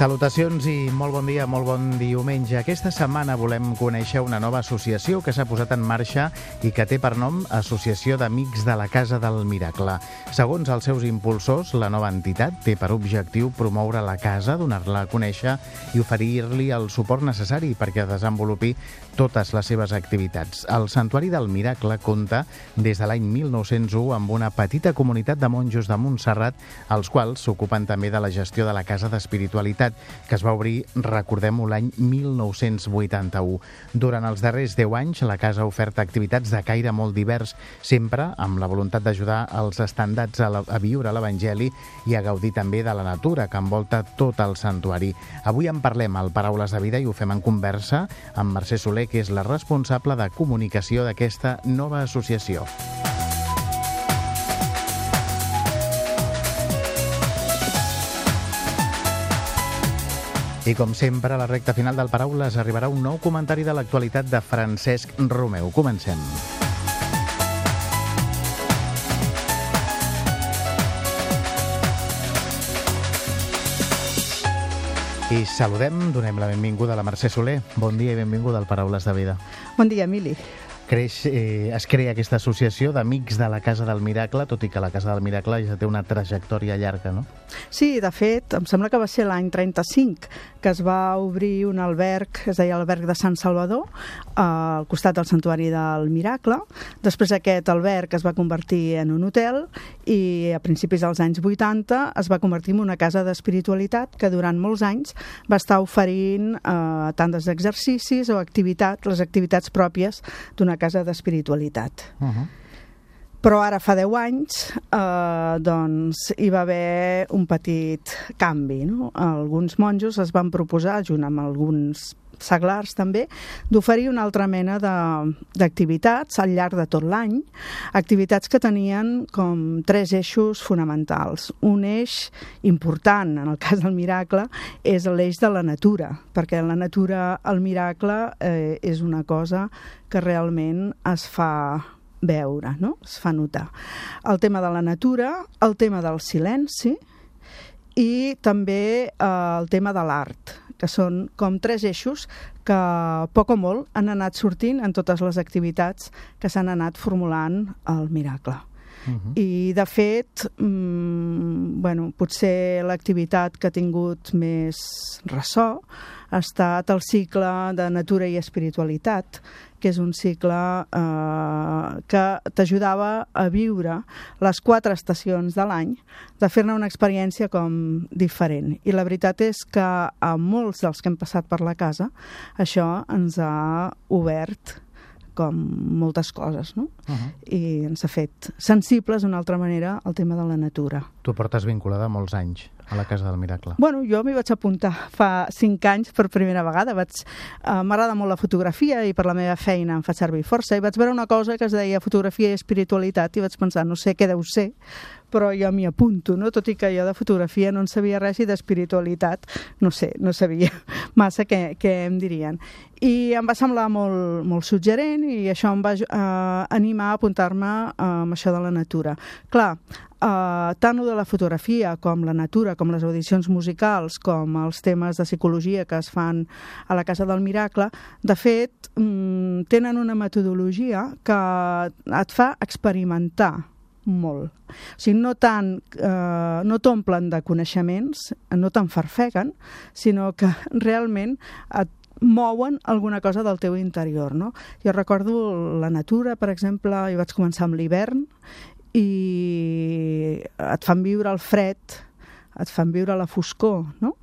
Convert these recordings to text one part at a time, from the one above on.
Salutacions i molt bon dia, molt bon diumenge. Aquesta setmana volem conèixer una nova associació que s'ha posat en marxa i que té per nom Associació d'Amics de la Casa del Miracle. Segons els seus impulsors, la nova entitat té per objectiu promoure la casa, donar-la a conèixer i oferir-li el suport necessari perquè desenvolupi totes les seves activitats. El Santuari del Miracle compta des de l'any 1901 amb una petita comunitat de monjos de Montserrat, els quals s'ocupen també de la gestió de la Casa d'Espiritualitat ciutat, que es va obrir, recordem-ho, l'any 1981. Durant els darrers 10 anys, la casa ha ofert activitats de caire molt divers, sempre amb la voluntat d'ajudar els estandats a, la, a viure l'Evangeli i a gaudir també de la natura que envolta tot el santuari. Avui en parlem al Paraules de Vida i ho fem en conversa amb Mercè Soler, que és la responsable de comunicació d'aquesta nova associació. I com sempre, a la recta final del Paraules arribarà un nou comentari de l'actualitat de Francesc Romeu. Comencem. I saludem, donem la benvinguda a la Mercè Soler. Bon dia i benvinguda al Paraules de Vida. Bon dia, Emili creix, eh, es crea aquesta associació d'Amics de la Casa del Miracle, tot i que la Casa del Miracle ja té una trajectòria llarga, no? Sí, de fet, em sembla que va ser l'any 35 que es va obrir un alberg, es deia alberg de Sant Salvador, al costat del Santuari del Miracle. Després aquest alberg es va convertir en un hotel i a principis dels anys 80 es va convertir en una casa d'espiritualitat que durant molts anys va estar oferint eh, tant d'exercicis o activitats, les activitats pròpies d'una casa d'espiritualitat. Uh -huh. Però ara fa 10 anys eh, doncs, hi va haver un petit canvi. No? Alguns monjos es van proposar, junt amb alguns seglars també, d'oferir una altra mena d'activitats al llarg de tot l'any, activitats que tenien com tres eixos fonamentals. Un eix important, en el cas del miracle, és l'eix de la natura, perquè la natura, el miracle, eh, és una cosa que realment es fa veure, no? es fa notar. El tema de la natura, el tema del silenci i també eh, el tema de l'art, que són com tres eixos que poc o molt han anat sortint en totes les activitats que s'han anat formulant al Miracle. Uh -huh. I, de fet, mmm, bueno, potser l'activitat que ha tingut més ressò ha estat el cicle de natura i espiritualitat, que és un cicle eh, que t'ajudava a viure les quatre estacions de l'any, de fer-ne una experiència com diferent. I la veritat és que a molts dels que hem passat per la casa això ens ha obert com moltes coses, no? Uh -huh. I ens ha fet sensibles d'una altra manera al tema de la natura. Tu portes vinculada molts anys a la Casa del Miracle. Bueno, jo m'hi vaig apuntar fa cinc anys per primera vegada. Vaig... Uh, M'agrada molt la fotografia i per la meva feina em fa servir força i vaig veure una cosa que es deia fotografia i espiritualitat i vaig pensar, no sé què deu ser, però jo m'hi apunto, no? tot i que jo de fotografia no en sabia res i d'espiritualitat no sé, no sabia massa què, què em dirien. I em va semblar molt, molt suggerent i això em va eh, animar a apuntar-me eh, amb això de la natura. Clar, eh, tant de la fotografia com la natura, com les audicions musicals, com els temes de psicologia que es fan a la Casa del Miracle, de fet, mm, tenen una metodologia que et fa experimentar molt. O sigui, no tant, eh, no t'omplen de coneixements, no t'enfarfeguen, sinó que realment et mouen alguna cosa del teu interior, no? Jo recordo la natura, per exemple, jo vaig començar amb l'hivern i et fan viure el fred, et fan viure la foscor, no?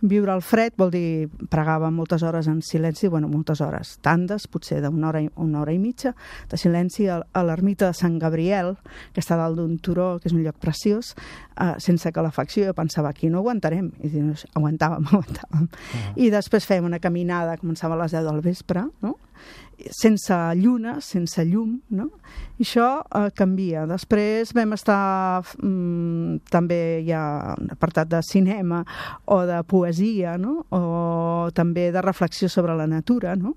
Viure al fred vol dir pregava moltes hores en silenci, bueno, moltes hores, tandes, potser d'una hora, una hora i mitja, de silenci a, a l'ermita de Sant Gabriel, que està dalt d'un turó, que és un lloc preciós, uh, sense calefacció, jo pensava, aquí no aguantarem, i dius, aguantàvem, aguantàvem. Uh -huh. I després fèiem una caminada, començava a les 10 del vespre, no? Sense lluna, sense llum, no? I això eh, canvia. Després vam estar, mm, també hi ha un apartat de cinema o de poesia, no? o també de reflexió sobre la natura, no?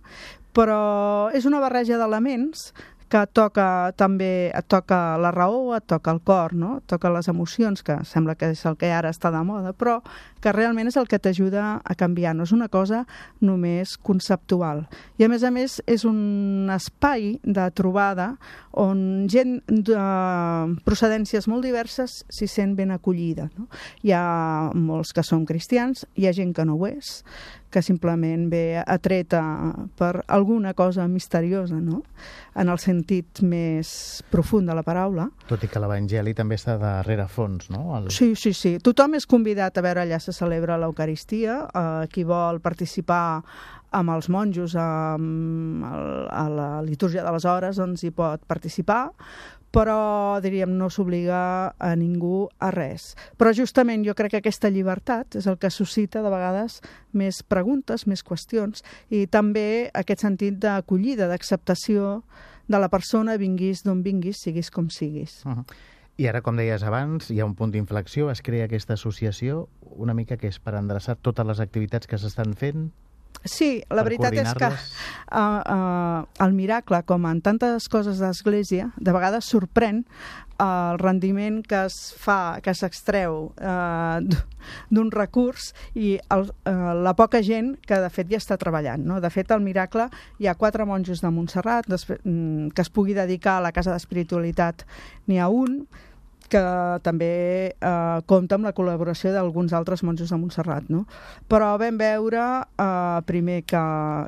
però és una barreja d'elements que toca també et toca la raó, et toca el cor, no? et toca les emocions, que sembla que és el que ara està de moda, però que realment és el que t'ajuda a canviar, no és una cosa només conceptual. I a més a més és un espai de trobada on gent de procedències molt diverses s'hi sent ben acollida. No? Hi ha molts que són cristians, hi ha gent que no ho és, que simplement ve atreta per alguna cosa misteriosa, no? en el sentit més profund de la paraula. Tot i que l'Evangeli també està darrere fons, no? El... Sí, sí, sí. Tothom és convidat a veure allà se celebra l'Eucaristia. Eh, qui vol participar amb els monjos el, a la litúrgia de les hores doncs hi pot participar però diríem no s'obliga a ningú a res. Però justament jo crec que aquesta llibertat és el que suscita de vegades més preguntes, més qüestions i també aquest sentit d'acollida, d'acceptació de la persona, vinguis d'on vinguis, siguis com siguis. Uh -huh. I ara, com deies abans, hi ha un punt d'inflexió, es crea aquesta associació, una mica que és per endreçar totes les activitats que s'estan fent Sí, la veritat és que uh, uh, el miracle, com en tantes coses d'església, de vegades sorprèn el rendiment que es fa, que s'extreu uh, d'un recurs i el, uh, la poca gent que de fet ja està treballant. No? De fet, al miracle hi ha quatre monjos de Montserrat mm, que es pugui dedicar a la Casa d'Espiritualitat n'hi ha un, que també eh, compta amb la col·laboració d'alguns altres monjos de Montserrat. No? Però vam veure eh, primer que,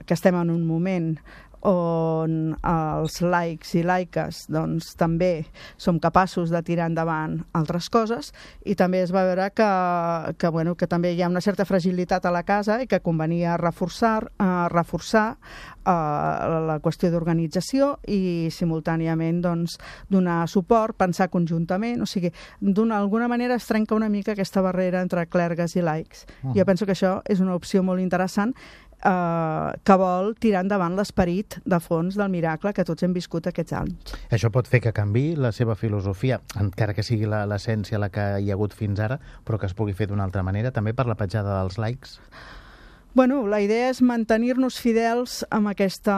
que estem en un moment on els laics i laiques doncs, també som capaços de tirar endavant altres coses i també es va veure que, que, bueno, que també hi ha una certa fragilitat a la casa i que convenia reforçar, eh, reforçar eh, la qüestió d'organització i simultàniament doncs, donar suport, pensar conjuntament, o sigui, d'alguna manera es trenca una mica aquesta barrera entre clergues i laics. Uh -huh. Jo penso que això és una opció molt interessant eh, que vol tirar endavant l'esperit de fons del miracle que tots hem viscut aquests anys. Això pot fer que canvi la seva filosofia, encara que sigui l'essència la, la que hi ha hagut fins ara, però que es pugui fer d'una altra manera, també per la petjada dels likes? Bueno, la idea és mantenir-nos fidels amb aquesta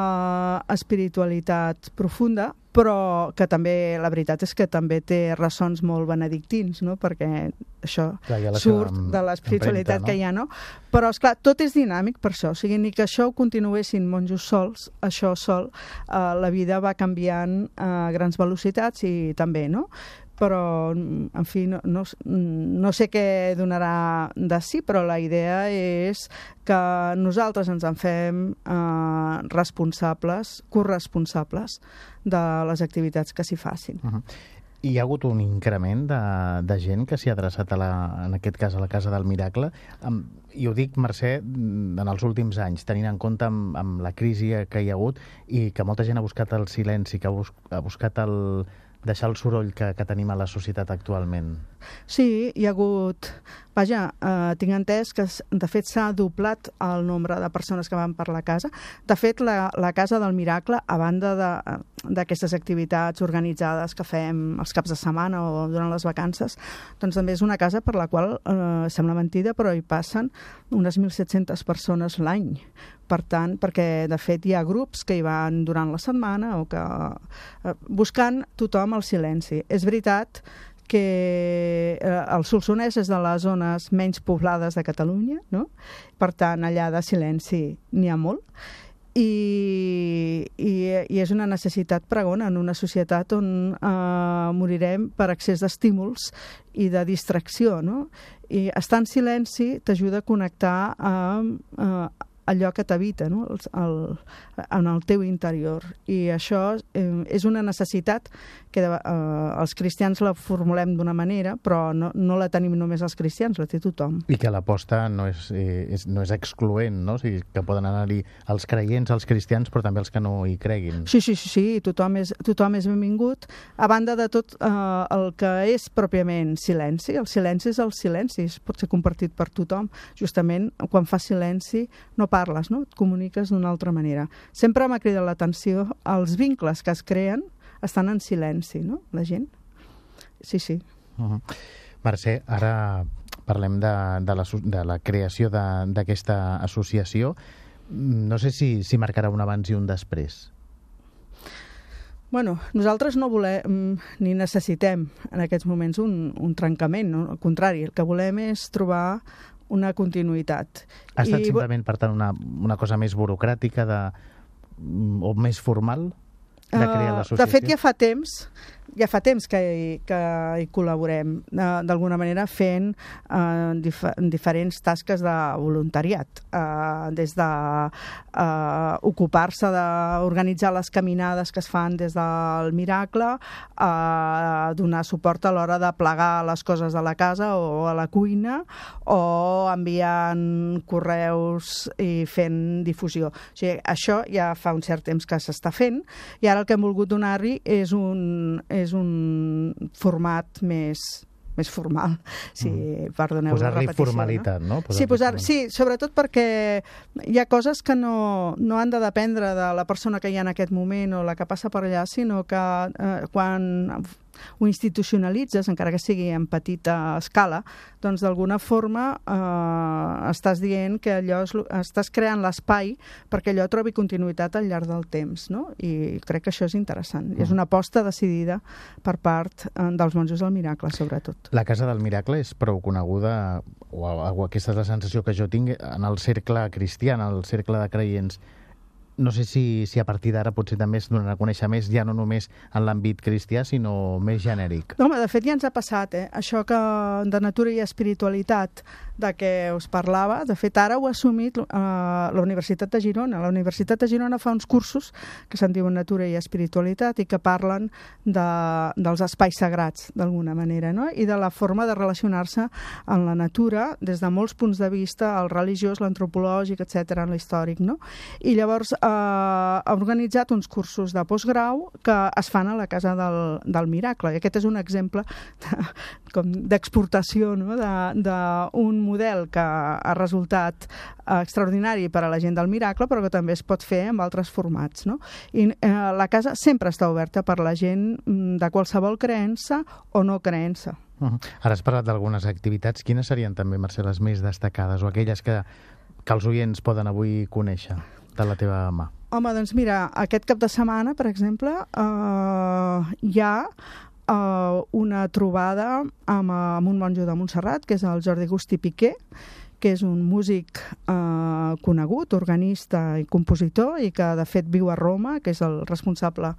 espiritualitat profunda, però que també, la veritat és que també té ressons molt benedictins, no? perquè això Clar, surt amb, de l'espiritualitat no? que hi ha, no? Però, és clar tot és dinàmic per això, o sigui, ni que això ho continuessin monjos sols, això sol, eh, la vida va canviant a grans velocitats i també, no? Però, en fi, no, no, no sé què donarà de sí, però la idea és que nosaltres ens en fem eh, responsables, corresponsables de les activitats que s'hi facin. Uh -huh. Hi ha hagut un increment de, de gent que s'hi ha adreçat, a la, en aquest cas, a la Casa del Miracle. Um, I ho dic, Mercè, en els últims anys, tenint en compte amb, amb la crisi que hi ha hagut i que molta gent ha buscat el silenci, que ha, bus ha buscat el, deixar el soroll que, que tenim a la societat actualment. Sí, hi ha hagut... Vaja, eh, tinc entès que de fet s'ha doblat el nombre de persones que van per la casa. De fet, la, la Casa del Miracle, a banda d'aquestes activitats organitzades que fem els caps de setmana o durant les vacances, doncs també és una casa per la qual, eh, sembla mentida, però hi passen unes 1.700 persones l'any. Per tant, perquè de fet hi ha grups que hi van durant la setmana o que eh, buscant tothom el silenci. És veritat que eh, el Solsonès és de les zones menys poblades de Catalunya, no? per tant, allà de silenci n'hi ha molt, i, i, i és una necessitat pregona en una societat on eh, morirem per excés d'estímuls i de distracció, no? I estar en silenci t'ajuda a connectar amb, eh, allò que t'habita no? el, el, en el teu interior. I això eh, és una necessitat que eh, els cristians la formulem d'una manera, però no, no la tenim només els cristians, la té tothom. I que l'aposta no, és, eh, és, no és excloent, no? O sigui, que poden anar-hi els creients, els cristians, però també els que no hi creguin. Sí, sí, sí, sí tothom, és, tothom és benvingut. A banda de tot eh, el que és pròpiament silenci, el silenci és el silenci, pot ser compartit per tothom. Justament, quan fa silenci, no parles, no? et comuniques d'una altra manera. Sempre m'ha cridat l'atenció els vincles que es creen estan en silenci, no? La gent. Sí, sí. Uh -huh. Mercè, ara parlem de, de, la, de la creació d'aquesta associació. No sé si, si marcarà un abans i un després. Bueno, nosaltres no volem ni necessitem en aquests moments un, un trencament, no? al contrari, el que volem és trobar una continuïtat. Ha estat I... simplement, per tant, una, una cosa més burocràtica de, o més formal de crear uh, l'associació? De fet, ja fa temps ja fa temps que hi, que hi col·laborem, d'alguna manera fent eh, dif diferents tasques de voluntariat, eh, des de eh, ocupar-se d'organitzar les caminades que es fan des del Miracle, a eh, donar suport a l'hora de plegar les coses de la casa o a la cuina, o enviant correus i fent difusió. O sigui, això ja fa un cert temps que s'està fent, i ara el que hem volgut donar-hi és un, és un format més més formal, si mm. perdoneu Posar-li formalitat, no? no? sí, posar, sí, sobretot perquè hi ha coses que no, no han de dependre de la persona que hi ha en aquest moment o la que passa per allà, sinó que eh, quan ho institucionalitzes, encara que sigui en petita escala, doncs d'alguna forma eh, estàs dient que allò és, estàs creant l'espai perquè allò trobi continuïtat al llarg del temps, no? I crec que això és interessant. Mm. És una aposta decidida per part eh, dels monjos del Miracle, sobretot. La Casa del Miracle és prou coneguda, o, o aquesta és la sensació que jo tinc, en el cercle cristià, en el cercle de creients no sé si, si a partir d'ara potser també es donarà a conèixer més, ja no només en l'àmbit cristià, sinó més genèric. No, home, de fet ja ens ha passat, eh? Això que de natura i espiritualitat de què us parlava, de fet ara ho ha assumit uh, la Universitat de Girona. La Universitat de Girona fa uns cursos que se'n diuen Natura i Espiritualitat i que parlen de, dels espais sagrats, d'alguna manera, no? i de la forma de relacionar-se amb la natura des de molts punts de vista, el religiós, l'antropològic, etc en l'històric. No? I llavors ha organitzat uns cursos de postgrau que es fan a la Casa del, del Miracle, i aquest és un exemple d'exportació de, no? d'un model que ha resultat eh, extraordinari per a la gent del Miracle, però que també es pot fer amb altres formats. No? I eh, la casa sempre està oberta per la gent mm, de qualsevol creença o no creença. Uh -huh. Ara has parlat d'algunes activitats. Quines serien també, Mercè, les més destacades o aquelles que, que els oients poden avui conèixer de la teva mà? Home, doncs mira, aquest cap de setmana, per exemple, eh, hi ha uh, una trobada amb, amb un monjo de Montserrat, que és el Jordi Gusti Piqué, que és un músic eh, conegut, organista i compositor, i que de fet viu a Roma, que és el responsable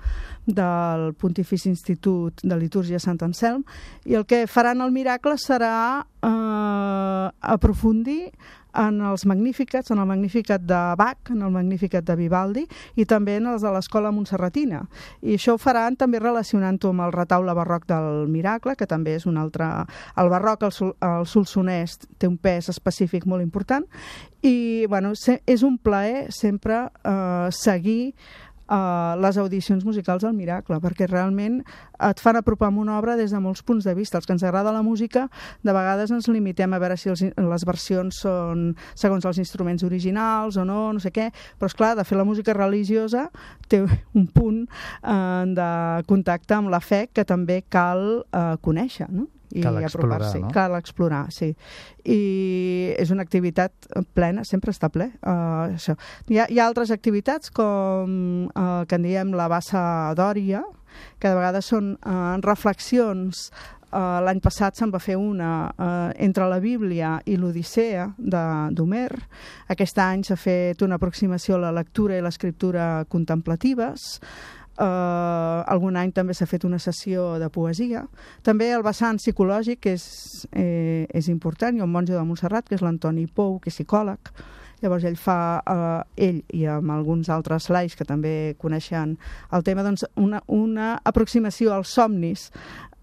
del Pontifici Institut de Litúrgia Sant Anselm, i el que faran el miracle serà eh, aprofundir en els Magníficats, en el Magníficat de Bach, en el Magníficat de Vivaldi i també en els de l'Escola Montserratina. I això ho faran també relacionant-ho amb el retaule barroc del Miracle, que també és un altre... El barroc, el, sol, el solsonès, té un pes específic molt important i bueno, és un plaer sempre eh, seguir uh, les audicions musicals del Miracle, perquè realment et fan apropar amb una obra des de molts punts de vista. Els que ens agrada la música, de vegades ens limitem a veure si els, les versions són segons els instruments originals o no, no sé què, però és clar, de fer la música religiosa té un punt uh, de contacte amb la fe que també cal uh, conèixer, no? I apropar-s'hi. No? Cal explorar, sí. I és una activitat plena, sempre està ple. Uh, això. Hi, ha, hi ha altres activitats com uh, que en diem la bassa d'Òria, que de vegades són uh, reflexions Uh, L'any passat se'n va fer una uh, entre la Bíblia i l'Odissea d'Homer. Aquest any s'ha fet una aproximació a la lectura i l'escriptura contemplatives. Uh, algun any també s'ha fet una sessió de poesia. També el vessant psicològic és, eh, és important. Hi ha un monjo de Montserrat, que és l'Antoni Pou, que és psicòleg. Llavors ell fa, eh, ell i amb alguns altres laics que també coneixen el tema, doncs una, una aproximació als somnis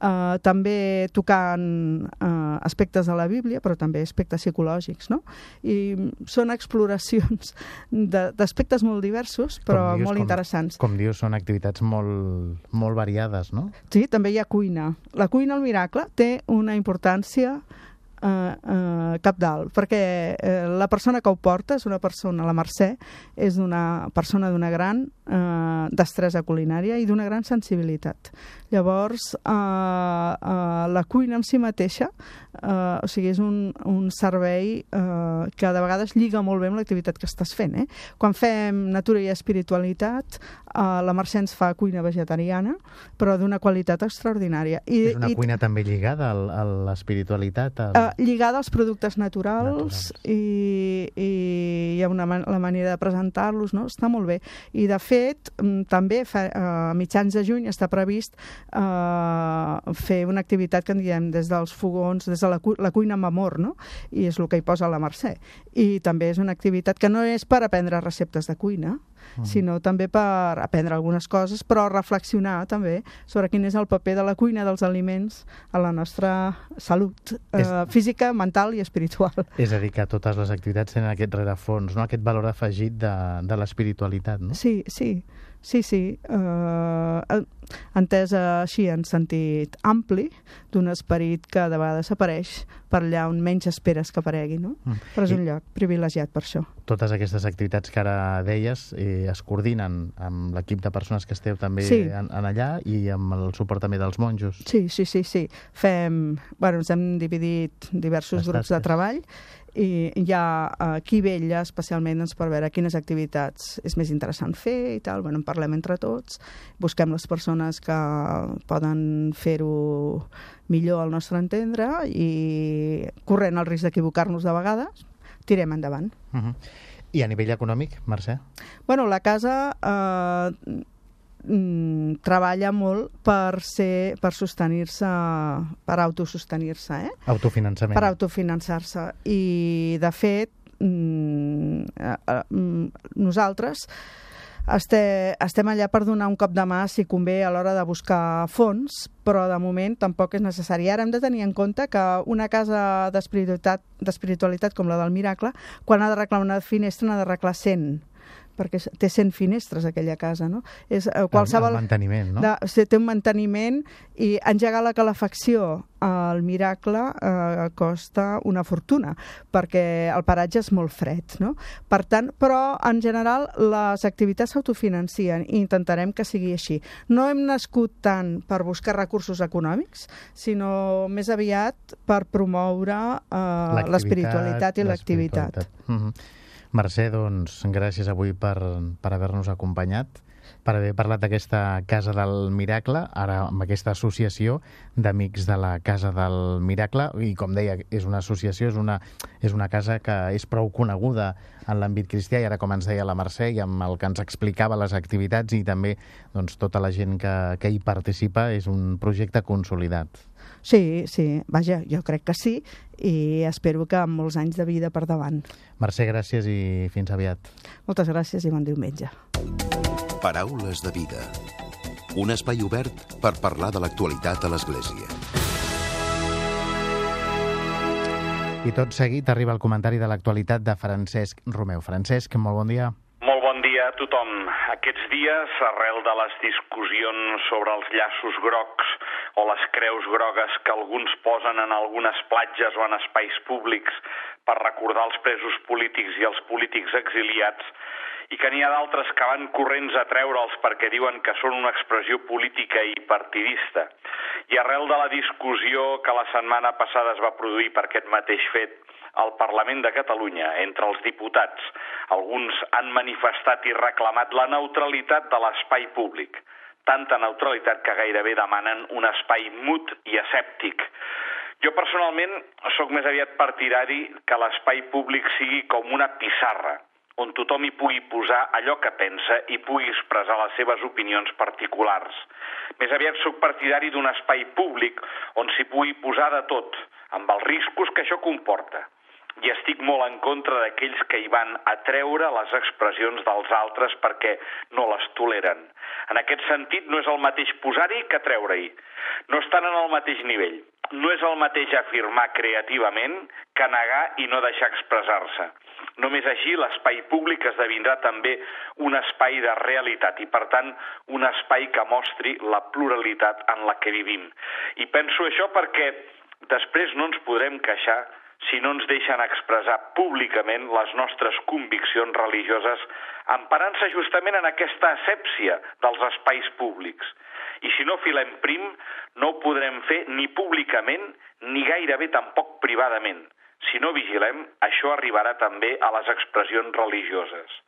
eh, també tocant eh, aspectes de la Bíblia, però també aspectes psicològics, no? I són exploracions d'aspectes molt diversos, però dius, molt com, interessants. Com dius, són activitats molt, molt variades, no? Sí, també hi ha cuina. La cuina al miracle té una importància eh, uh, cap dalt, perquè eh, la persona que ho porta és una persona, la Mercè, és una persona d'una gran eh, destresa culinària i d'una gran sensibilitat. Llavors, eh, eh, la cuina en si mateixa, eh, o sigui, és un, un servei eh, que de vegades lliga molt bé amb l'activitat que estàs fent. Eh? Quan fem natura i espiritualitat, eh, la Mercè ens fa cuina vegetariana, però d'una qualitat extraordinària. I, és una i, cuina també lligada al, a l'espiritualitat? Al... Eh, lligada als productes naturals, naturals. I, i hi ha una, la manera de presentar-los, no? està molt bé. I, de fet, mm, també fa, eh, a mitjans de juny està previst eh, fer una activitat que en diem des dels fogons, des de la, cu la cuina amb amor, no? i és el que hi posa la Mercè. I també és una activitat que no és per aprendre receptes de cuina, mm. sinó també per aprendre algunes coses, però reflexionar també sobre quin és el paper de la cuina, dels aliments, a la nostra salut eh, és... física, mental i espiritual. És a dir, que totes les activitats tenen aquest rerefons, no? aquest valor afegit de, de l'espiritualitat, no? Sí, sí. Sí, sí, eh, entès així en sentit ampli d'un esperit que de vegades apareix per allà on menys esperes que aparegui, no? Mm. Però és I un lloc privilegiat per això. Totes aquestes activitats que ara deies eh, es coordinen amb l'equip de persones que esteu també sí. en, en allà i amb el suport també dels monjos. Sí, sí, sí, sí. Fem, bueno, ens hem dividit diversos grups de treball i hi ha uh, qui vella especialment doncs, per veure quines activitats és més interessant fer i tal, bueno, en parlem entre tots, busquem les persones que poden fer-ho millor al nostre entendre i corrent el risc d'equivocar-nos de vegades, tirem endavant. Uh -huh. I a nivell econòmic, Mercè? Bueno, la casa eh, mm, treballa molt per ser per sostenir-se, per autosostenir-se, eh? Autofinançament. Per autofinançar-se. I, de fet, mm, eh, eh, mm, nosaltres este, estem allà per donar un cop de mà si convé a l'hora de buscar fons, però de moment tampoc és necessari. Ara hem de tenir en compte que una casa d'espiritualitat com la del Miracle, quan ha de reclamar una finestra n'ha de reclamar 100 perquè té 100 finestres aquella casa, no? És, eh, qualsevol, el, el manteniment, no? De, té un manteniment i engegar la calefacció al Miracle eh, costa una fortuna, perquè el paratge és molt fred, no? Per tant, però, en general, les activitats s'autofinancien i intentarem que sigui així. No hem nascut tant per buscar recursos econòmics, sinó més aviat per promoure eh, l'espiritualitat i l'activitat. Mm -hmm. Mercè, doncs, gràcies avui per, per haver-nos acompanyat, per haver parlat d'aquesta Casa del Miracle, ara amb aquesta associació d'amics de la Casa del Miracle, i com deia, és una associació, és una, és una casa que és prou coneguda en l'àmbit cristià, i ara, com ens deia la Mercè, i amb el que ens explicava les activitats i també doncs, tota la gent que, que hi participa, és un projecte consolidat. Sí, sí, vaja, jo crec que sí i espero que amb molts anys de vida per davant. Mercè, gràcies i fins aviat. Moltes gràcies i bon diumenge. Paraules de vida. Un espai obert per parlar de l'actualitat a l'Església. I tot seguit arriba el comentari de l'actualitat de Francesc Romeu. Francesc, molt bon dia. Molt bon dia a tothom. Aquests dies, arrel de les discussions sobre els llaços grocs o les creus grogues que alguns posen en algunes platges o en espais públics per recordar els presos polítics i els polítics exiliats, i que n'hi ha d'altres que van corrents a treure'ls perquè diuen que són una expressió política i partidista. I arrel de la discussió que la setmana passada es va produir per aquest mateix fet al Parlament de Catalunya, entre els diputats, alguns han manifestat i reclamat la neutralitat de l'espai públic tanta neutralitat que gairebé demanen un espai mut i escèptic. Jo personalment sóc més aviat partidari que l'espai públic sigui com una pissarra, on tothom hi pugui posar allò que pensa i pugui expressar les seves opinions particulars. Més aviat sóc partidari d'un espai públic on s'hi pugui posar de tot, amb els riscos que això comporta i estic molt en contra d'aquells que hi van atreure les expressions dels altres perquè no les toleren. En aquest sentit, no és el mateix posar-hi que treure-hi. No estan en el mateix nivell. No és el mateix afirmar creativament que negar i no deixar expressar-se. Només així l'espai públic esdevindrà també un espai de realitat i, per tant, un espai que mostri la pluralitat en la que vivim. I penso això perquè després no ens podrem queixar si no ens deixen expressar públicament les nostres conviccions religioses emparant-se justament en aquesta asèpsia dels espais públics. I si no filem prim, no ho podrem fer ni públicament ni gairebé tampoc privadament. Si no vigilem, això arribarà també a les expressions religioses.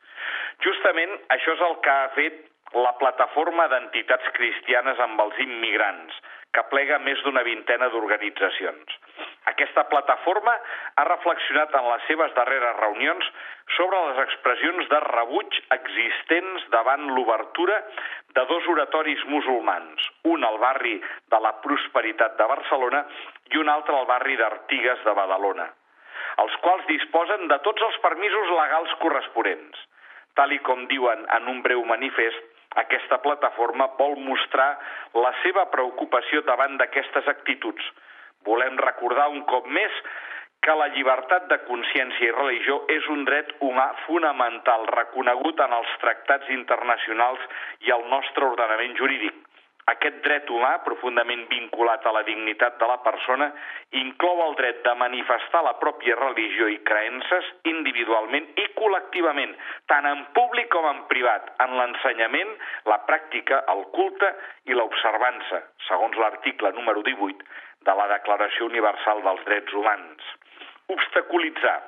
Justament això és el que ha fet la plataforma d'entitats cristianes amb els immigrants, que plega més d'una vintena d'organitzacions. Aquesta plataforma ha reflexionat en les seves darreres reunions sobre les expressions de rebuig existents davant l'obertura de dos oratoris musulmans, un al barri de la Prosperitat de Barcelona i un altre al barri d'Artigues de Badalona, els quals disposen de tots els permisos legals corresponents. Tal i com diuen en un breu manifest, aquesta plataforma vol mostrar la seva preocupació davant d'aquestes actituds, Volem recordar un cop més que la llibertat de consciència i religió és un dret humà fonamental reconegut en els tractats internacionals i al nostre ordenament jurídic. Aquest dret humà, profundament vinculat a la dignitat de la persona, inclou el dret de manifestar la pròpia religió i creences individualment i col·lectivament, tant en públic com en privat, en l'ensenyament, la pràctica, el culte i l'observança, segons l'article número 18 de la Declaració Universal dels Drets Humans. Obstaculitzar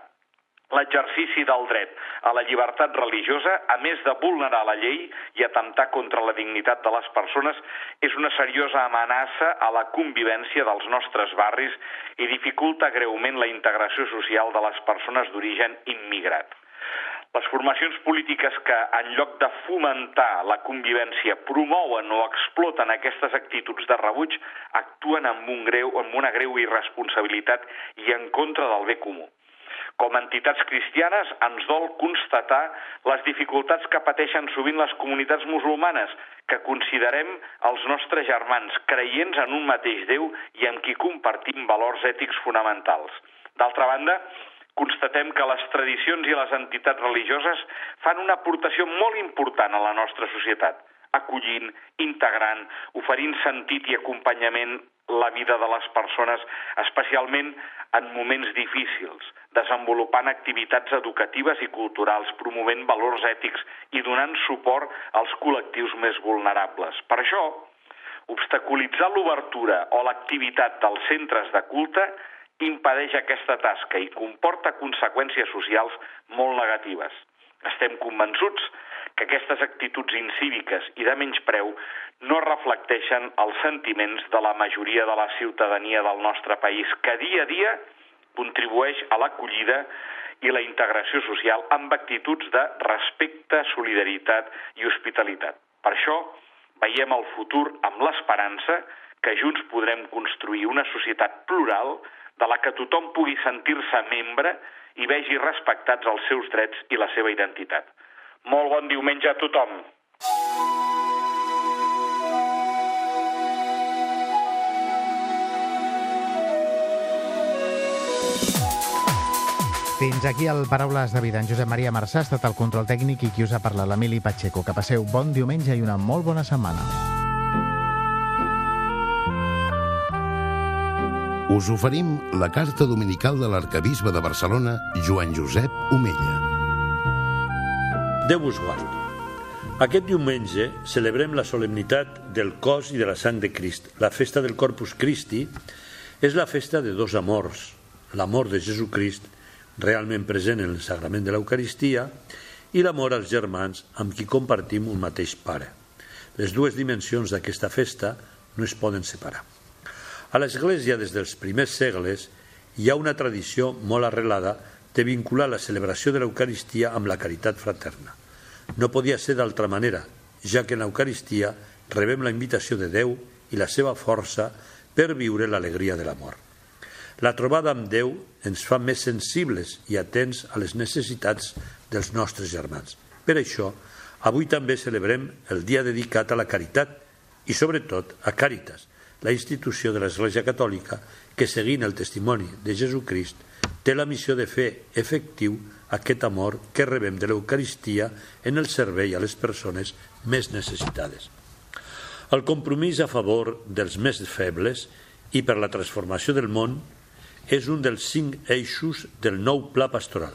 l'exercici del dret a la llibertat religiosa, a més de vulnerar la llei i atemptar contra la dignitat de les persones, és una seriosa amenaça a la convivència dels nostres barris i dificulta greument la integració social de les persones d'origen immigrat. Les formacions polítiques que, en lloc de fomentar la convivència, promouen o exploten aquestes actituds de rebuig, actuen amb, un greu, amb una greu irresponsabilitat i en contra del bé comú. Com a entitats cristianes ens dol constatar les dificultats que pateixen sovint les comunitats musulmanes, que considerem els nostres germans, creients en un mateix Déu i amb qui compartim valors ètics fonamentals. D'altra banda, constatem que les tradicions i les entitats religioses fan una aportació molt important a la nostra societat, acollint, integrant, oferint sentit i acompanyament la vida de les persones, especialment en moments difícils, desenvolupant activitats educatives i culturals, promovent valors ètics i donant suport als col·lectius més vulnerables. Per això, obstaculitzar l'obertura o l'activitat dels centres de culte impedeix aquesta tasca i comporta conseqüències socials molt negatives. Estem convençuts que aquestes actituds incíviques i de menyspreu no reflecteixen els sentiments de la majoria de la ciutadania del nostre país, que dia a dia contribueix a l'acollida i la integració social amb actituds de respecte, solidaritat i hospitalitat. Per això veiem el futur amb l'esperança que junts podrem construir una societat plural de la que tothom pugui sentir-se membre i vegi respectats els seus drets i la seva identitat. Molt bon diumenge a tothom! Fins aquí el Paraules de Vida. En Josep Maria Marçà ha estat el control tècnic i qui us ha parlat, l'Emili Pacheco. Que passeu bon diumenge i una molt bona setmana. us oferim la carta dominical de l'arcabisbe de Barcelona, Joan Josep Omella. Déu vos guard. Aquest diumenge celebrem la solemnitat del cos i de la sang de Crist. La festa del Corpus Christi és la festa de dos amors, l'amor de Jesucrist, realment present en el sagrament de l'Eucaristia, i l'amor als germans amb qui compartim un mateix pare. Les dues dimensions d'aquesta festa no es poden separar. A l'Església, des dels primers segles, hi ha una tradició molt arrelada de vincular la celebració de l'Eucaristia amb la caritat fraterna. No podia ser d'altra manera, ja que en l'Eucaristia rebem la invitació de Déu i la seva força per viure l'alegria de l'amor. La trobada amb Déu ens fa més sensibles i atents a les necessitats dels nostres germans. Per això, avui també celebrem el dia dedicat a la caritat i, sobretot, a Càritas, la institució de l'Església Catòlica que, seguint el testimoni de Jesucrist, té la missió de fer efectiu aquest amor que rebem de l'Eucaristia en el servei a les persones més necessitades. El compromís a favor dels més febles i per la transformació del món és un dels cinc eixos del nou pla pastoral.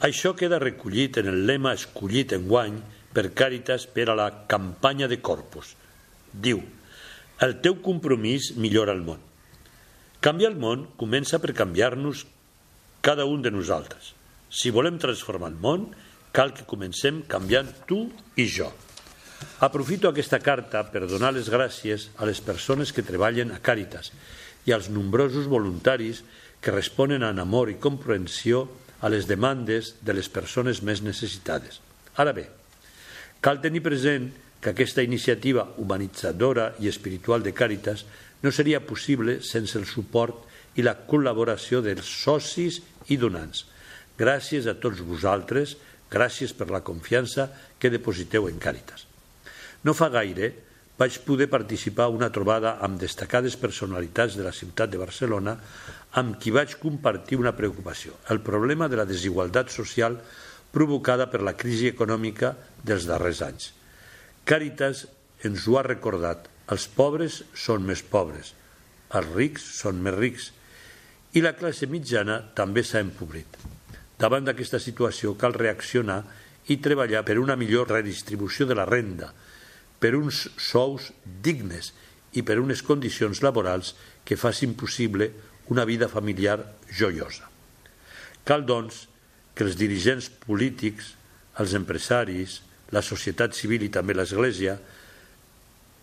Això queda recollit en el lema escollit en guany per Càritas per a la campanya de Corpus. Diu, el teu compromís millora el món. Canviar el món comença per canviar-nos cada un de nosaltres. Si volem transformar el món, cal que comencem canviant tu i jo. Aprofito aquesta carta per donar les gràcies a les persones que treballen a Càritas i als nombrosos voluntaris que responen amb amor i comprensió a les demandes de les persones més necessitades. Ara bé, cal tenir present que aquesta iniciativa humanitzadora i espiritual de Càritas no seria possible sense el suport i la col·laboració dels socis i donants. Gràcies a tots vosaltres, gràcies per la confiança que depositeu en Càritas. No fa gaire vaig poder participar a una trobada amb destacades personalitats de la ciutat de Barcelona amb qui vaig compartir una preocupació, el problema de la desigualtat social provocada per la crisi econòmica dels darrers anys. Càritas ens ho ha recordat, els pobres són més pobres, els rics són més rics i la classe mitjana també s'ha empobrit. Davant d'aquesta situació cal reaccionar i treballar per una millor redistribució de la renda, per uns sous dignes i per unes condicions laborals que facin possible una vida familiar joiosa. Cal, doncs, que els dirigents polítics, els empresaris, la societat civil i també l'Església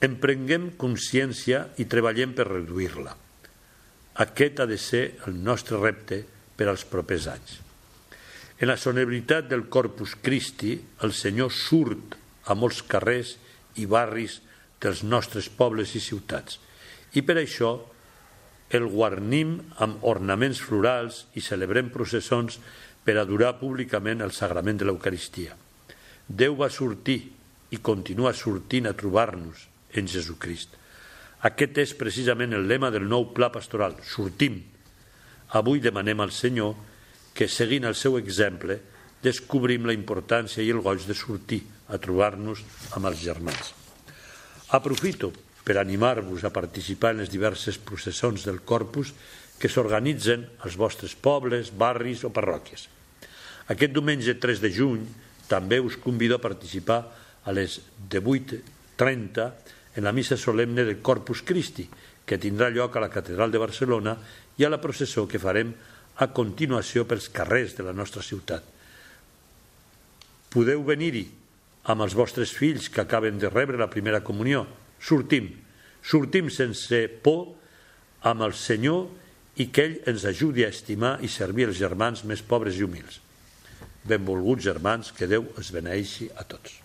emprenguem consciència i treballem per reduir-la. Aquest ha de ser el nostre repte per als propers anys. En la solemnitat del Corpus Christi, el Senyor surt a molts carrers i barris dels nostres pobles i ciutats. I per això el guarnim amb ornaments florals i celebrem processons per adorar públicament el sagrament de l'Eucaristia. Déu va sortir i continua sortint a trobar-nos en Jesucrist. Aquest és precisament el lema del nou pla pastoral, sortim. Avui demanem al Senyor que, seguint el seu exemple, descobrim la importància i el goig de sortir a trobar-nos amb els germans. Aprofito per animar-vos a participar en les diverses processons del Corpus que s'organitzen als vostres pobles, barris o parròquies. Aquest diumenge 3 de juny també us convido a participar a les 18.30 en la missa solemne del Corpus Christi, que tindrà lloc a la Catedral de Barcelona i a la processó que farem a continuació pels carrers de la nostra ciutat. Podeu venir-hi amb els vostres fills que acaben de rebre la primera comunió. Sortim, sortim sense por amb el Senyor i que ell ens ajudi a estimar i servir els germans més pobres i humils. Benvolguts germans, que Déu es beneixi a tots.